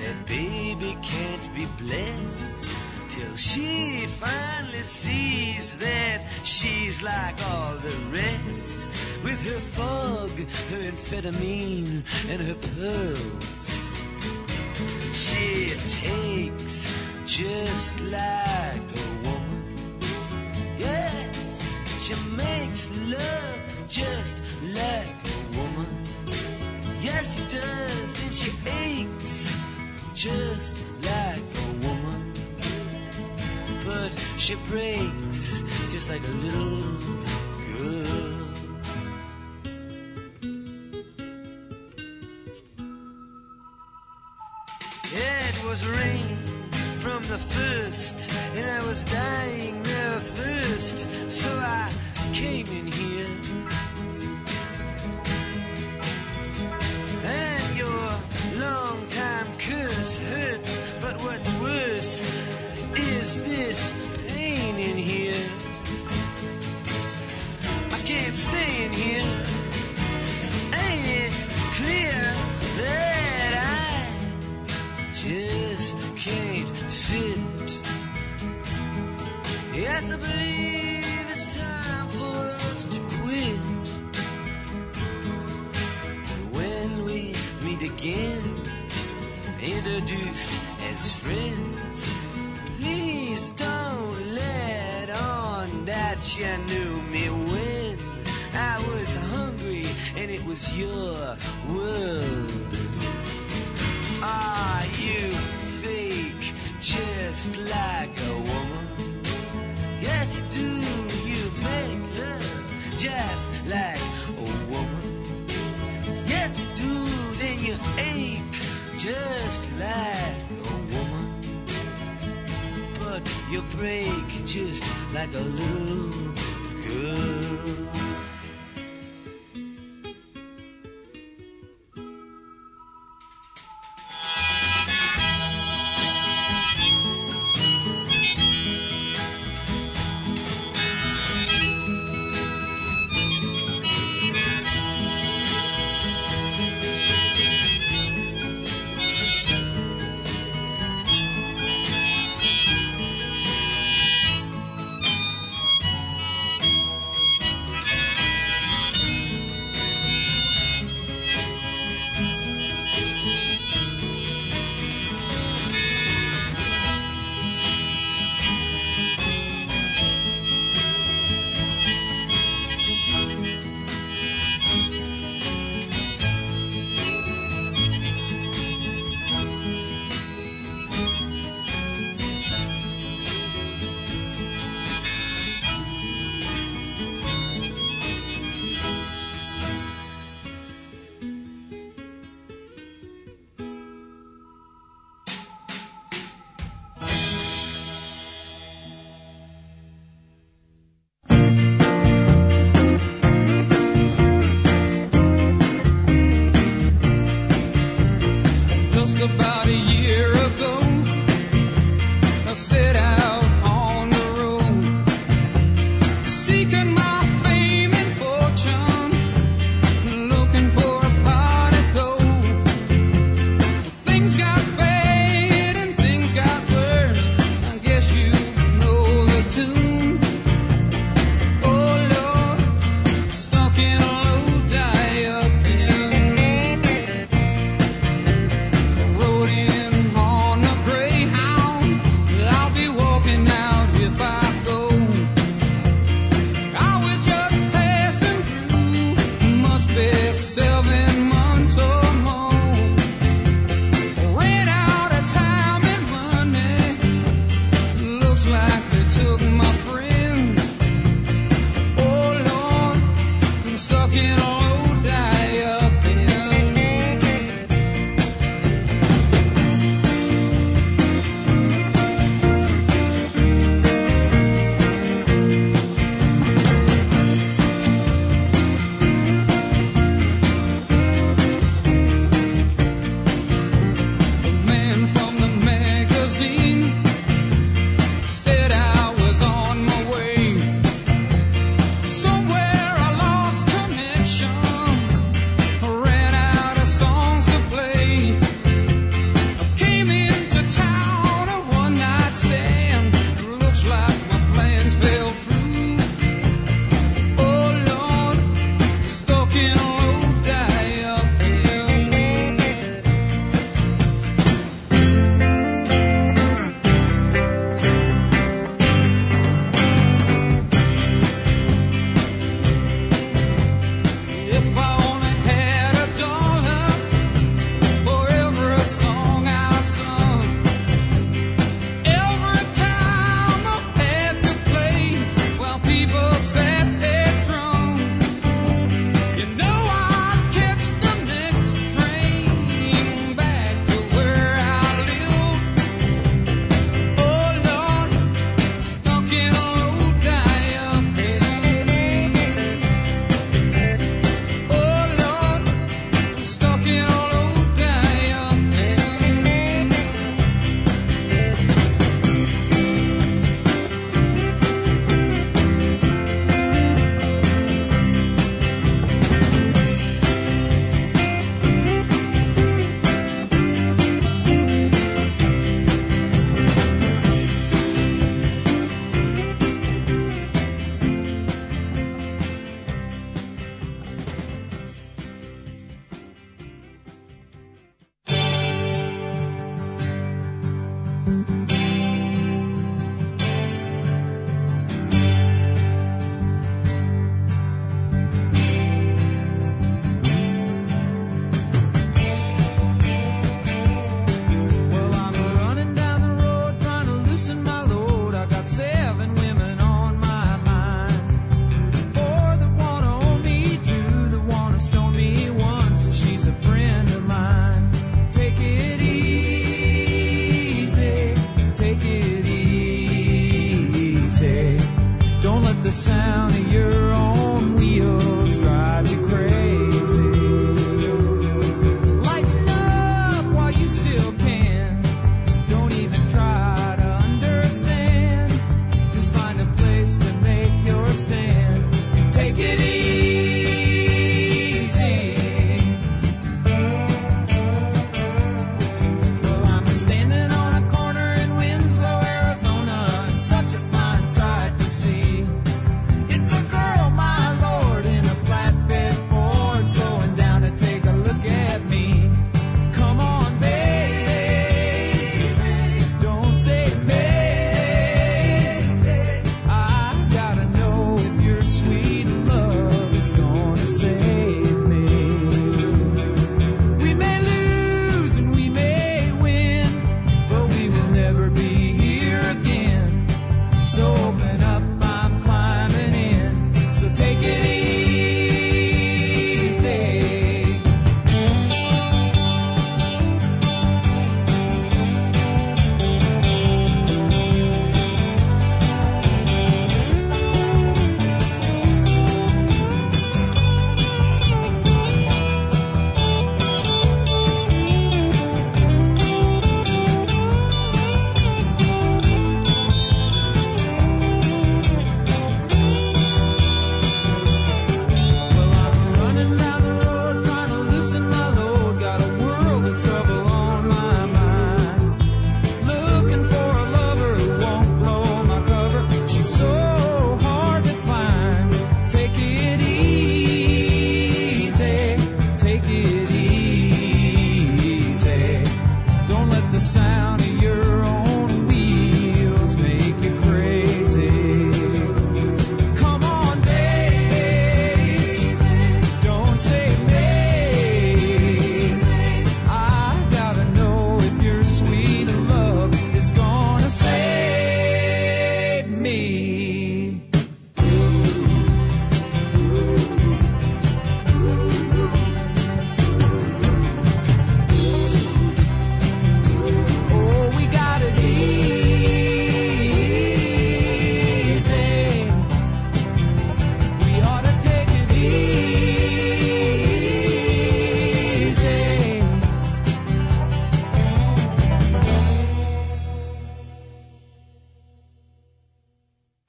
that baby can't be blessed till she finally sees that she's like all the rest with her fog, her amphetamine, and her pearls. She takes just like a woman. Yes, she makes love just like. Yes, she does, and she aches just like a woman. But she breaks just like a little girl. It was rain from the first, and I was dying of thirst, so I came in here. Is this pain in here. I can't stay in here. Ain't it clear that I just can't fit? Yes, I believe it's time for us to quit. And When we meet again, introduced as friends, you knew me when I was hungry and it was your world. Are you fake just like a woman? Yes, you do. You make love just like a woman. Yes, you do. Then you ache just like you break just like a little girl.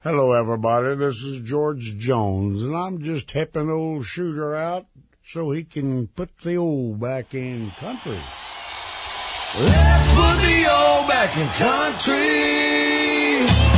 Hello, everybody. This is George Jones, and I'm just helping old Shooter out so he can put the old back in country. Let's put the old back in country.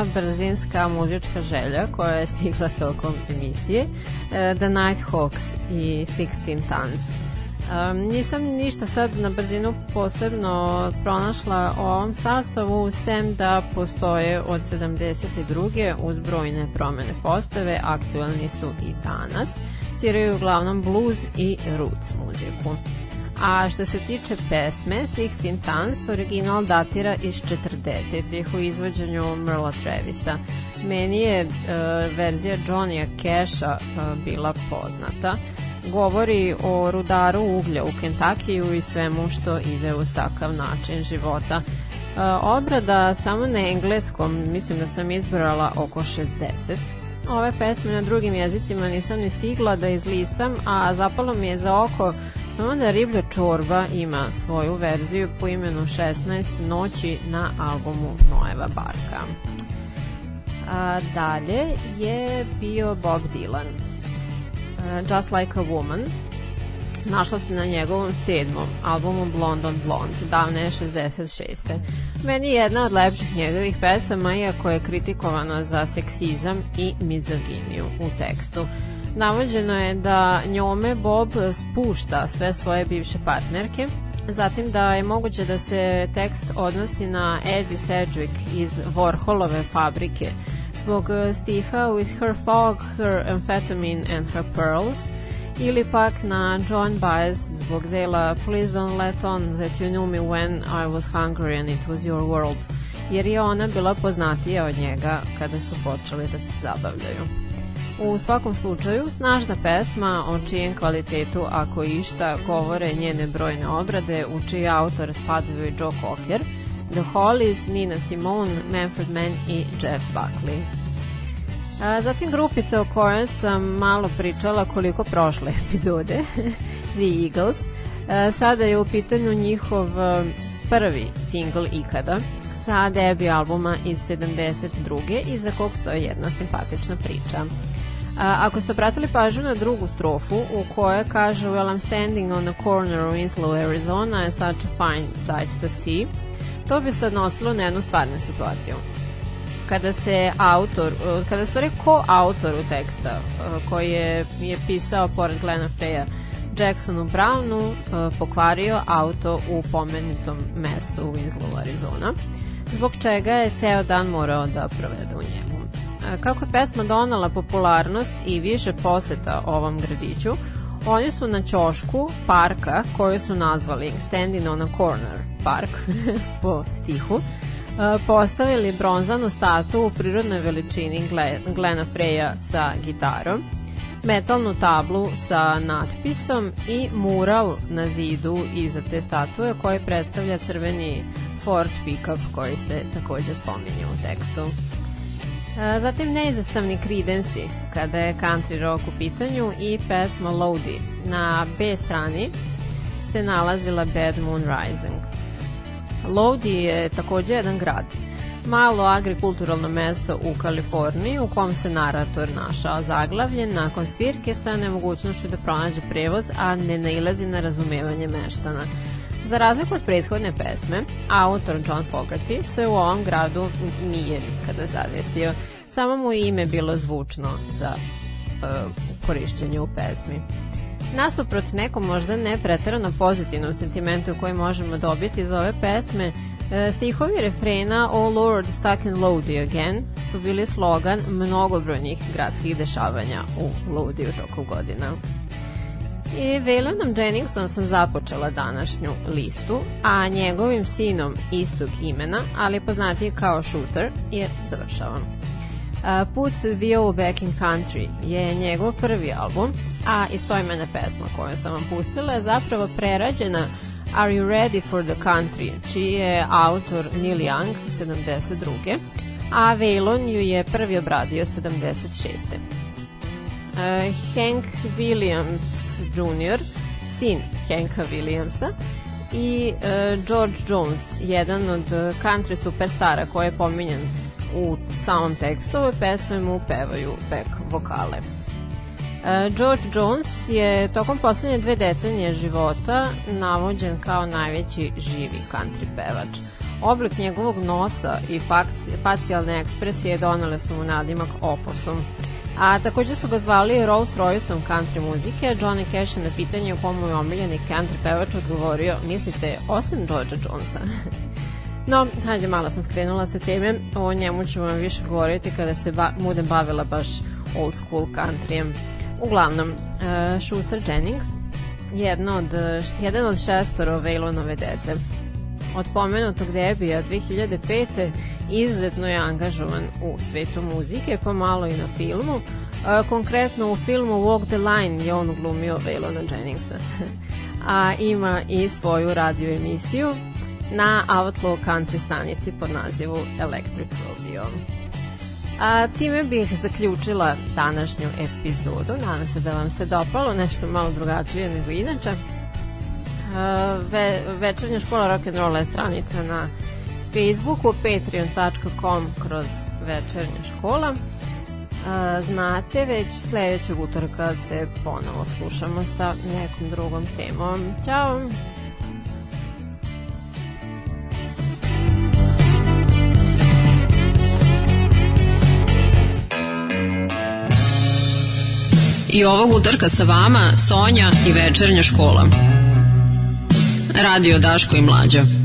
Jedna brzinska muzička želja koja je stigla tokom emisije, e, The Nighthawks i Sixteen Tons. Um, nisam ništa sad na brzinu posebno pronašla o ovom sastavu, sem da postoje od 72. uz brojne promene postave, aktuelni su i danas. Sviraju uglavnom blues i roots muziku. A što se tiče pesme, Sixteen Tons, original datira iz 40-ih u izvođenju Merla Travisa. Meni je uh, verzija Johnny'a Casha uh, bila poznata. Govori o rudaru uglja u Kentakiju i svemu što ide uz takav način života. Uh, obrada samo na engleskom, mislim da sam izbrala oko 60. Ove pesme na drugim jezicima nisam ni stigla da izlistam, a zapalo mi je za oko Samo da Riblja čorba ima svoju verziju po imenu 16 noći na albumu Noeva Barka. A, dalje je bio Bob Dylan. Just Like a Woman. Našla se na njegovom sedmom albumu Blonde on Blonde, davne 66. Meni je jedna od lepših njegovih pesama, iako je kritikovana za seksizam i mizoginiju u tekstu. Navođeno je da njome Bob spušta sve svoje bivše partnerke, zatim da je moguće da se tekst odnosi na Eddie Sedgwick iz Warholove fabrike. Zbog stiha With her fog, her amphetamine and her pearls. Ili pak na John Baez zbog dela Please don't let on that you knew me when I was hungry and it was your world. Jer je ona bila poznatija od njega kada su počeli da se zabavljaju. U svakom slučaju, snažna pesma o čijem kvalitetu, ako išta, govore njene brojne obrade, u čiji autor spadaju i Joe Cocker, The Hollies, Nina Simone, Manfred Mann i Jeff Buckley. A, zatim grupica o kojoj sam malo pričala koliko prošle [laughs] epizode, [laughs] The Eagles. A, sada je u pitanju njihov prvi singl ikada sa debi albuma iz 72. iza kog stoje jedna simpatična priča. Ako ste pratili pažnju na drugu strofu u kojoj kaže Well I'm standing on a corner of Winslow, Arizona is such a fine sight to see, to bi se odnosilo na jednu stvarnu situaciju. Kada se autor, kada se ko autoru teksta koji je, je pisao pored Glena Freya Jacksonu Brownu pokvario auto u pomenitom mestu u Winslow, Arizona, zbog čega je ceo dan morao da provede u njemu. Kako je pesma donala popularnost i više poseta ovom gradiću, oni su na ćošku parka koju su nazvali Standing on a Corner Park [laughs] po stihu postavili bronzanu statu u prirodnoj veličini Glena Freja sa gitarom, metalnu tablu sa natpisom i mural na zidu iza te statue koji predstavlja crveni Ford pickup koji se takođe spominje u tekstu. Zatim neizostavni Creedence kada je country rock u pitanju i pesma Lodi. Na B strani se nalazila Bad Moon Rising. Lodi je takođe jedan grad, malo agrikulturalno mesto u Kaliforniji u kom se narator našao zaglavljen nakon svirke sa nemogućnošću da pronađe prevoz, a ne nailazi na razumevanje meštana. Za razliku od prethodne pesme, autor John Fogerty se u ovom gradu nije nikada zadesio. Samo mu ime bilo zvučno za uh, korišćenje u pesmi. Nasuprot nekom možda ne pretarano pozitivnom sentimentu koji možemo dobiti iz ove pesme, uh, stihovi refrena Oh Lord, stuck in Lodi again su bili slogan mnogobrojnih gradskih dešavanja u Lodiju tokom godina. I Valonom Jenningsom sam započela današnju listu, a njegovim sinom istog imena, ali poznatiji kao Shooter, je završavam. Put the Old Back in Country je njegov prvi album, a istoimena pesma koju sam vam pustila je zapravo prerađena Are You Ready for the Country, čiji je autor Neil Young 72. A Waylon ju je prvi obradio 76. Uh, Hank Williams Jr., sin Hanka Williamsa, i uh, George Jones, jedan od country superstara koji je pominjen u samom tekstu ove pesme mu pevaju back vokale. Uh, George Jones je tokom poslednje dve decenije života navođen kao najveći živi country pevač. Oblik njegovog nosa i facijalne ekspresije donale su mu nadimak opossum. A takođe su ga zvali Rolls Royceom country muzike. Johnny Cash je na pitanje u komu je omiljeni country pevač odgovorio, mislite, osim George Jonesa? [laughs] No, hajde, malo sam skrenula sa teme, o njemu ću vam više govoriti kada se ba budem bavila baš old school countryjem. Uglavnom, uh, Schuster Jennings, jedno od, jedan od šestoro Vejlonove dece. Od pomenutog debija 2005. izuzetno je angažovan u svetu muzike, pa malo i na filmu. Uh, konkretno u filmu Walk the Line je on glumio Vejlona Jenningsa. [laughs] A ima i svoju radio emisiju na Outlaw Country stanici pod nazivu Electric Rodeo. A time bih zaključila današnju epizodu. Nadam se da vam se dopalo nešto malo drugačije nego inače. Ve, večernja škola rock'n'rolla je stranica na Facebooku patreon.com kroz večernja škola. Znate, već sledećeg utorka se ponovo slušamo sa nekom drugom temom. Ćao! I ovog utorka sa vama Sonja i večernja škola. Radio Daško i Mlađa.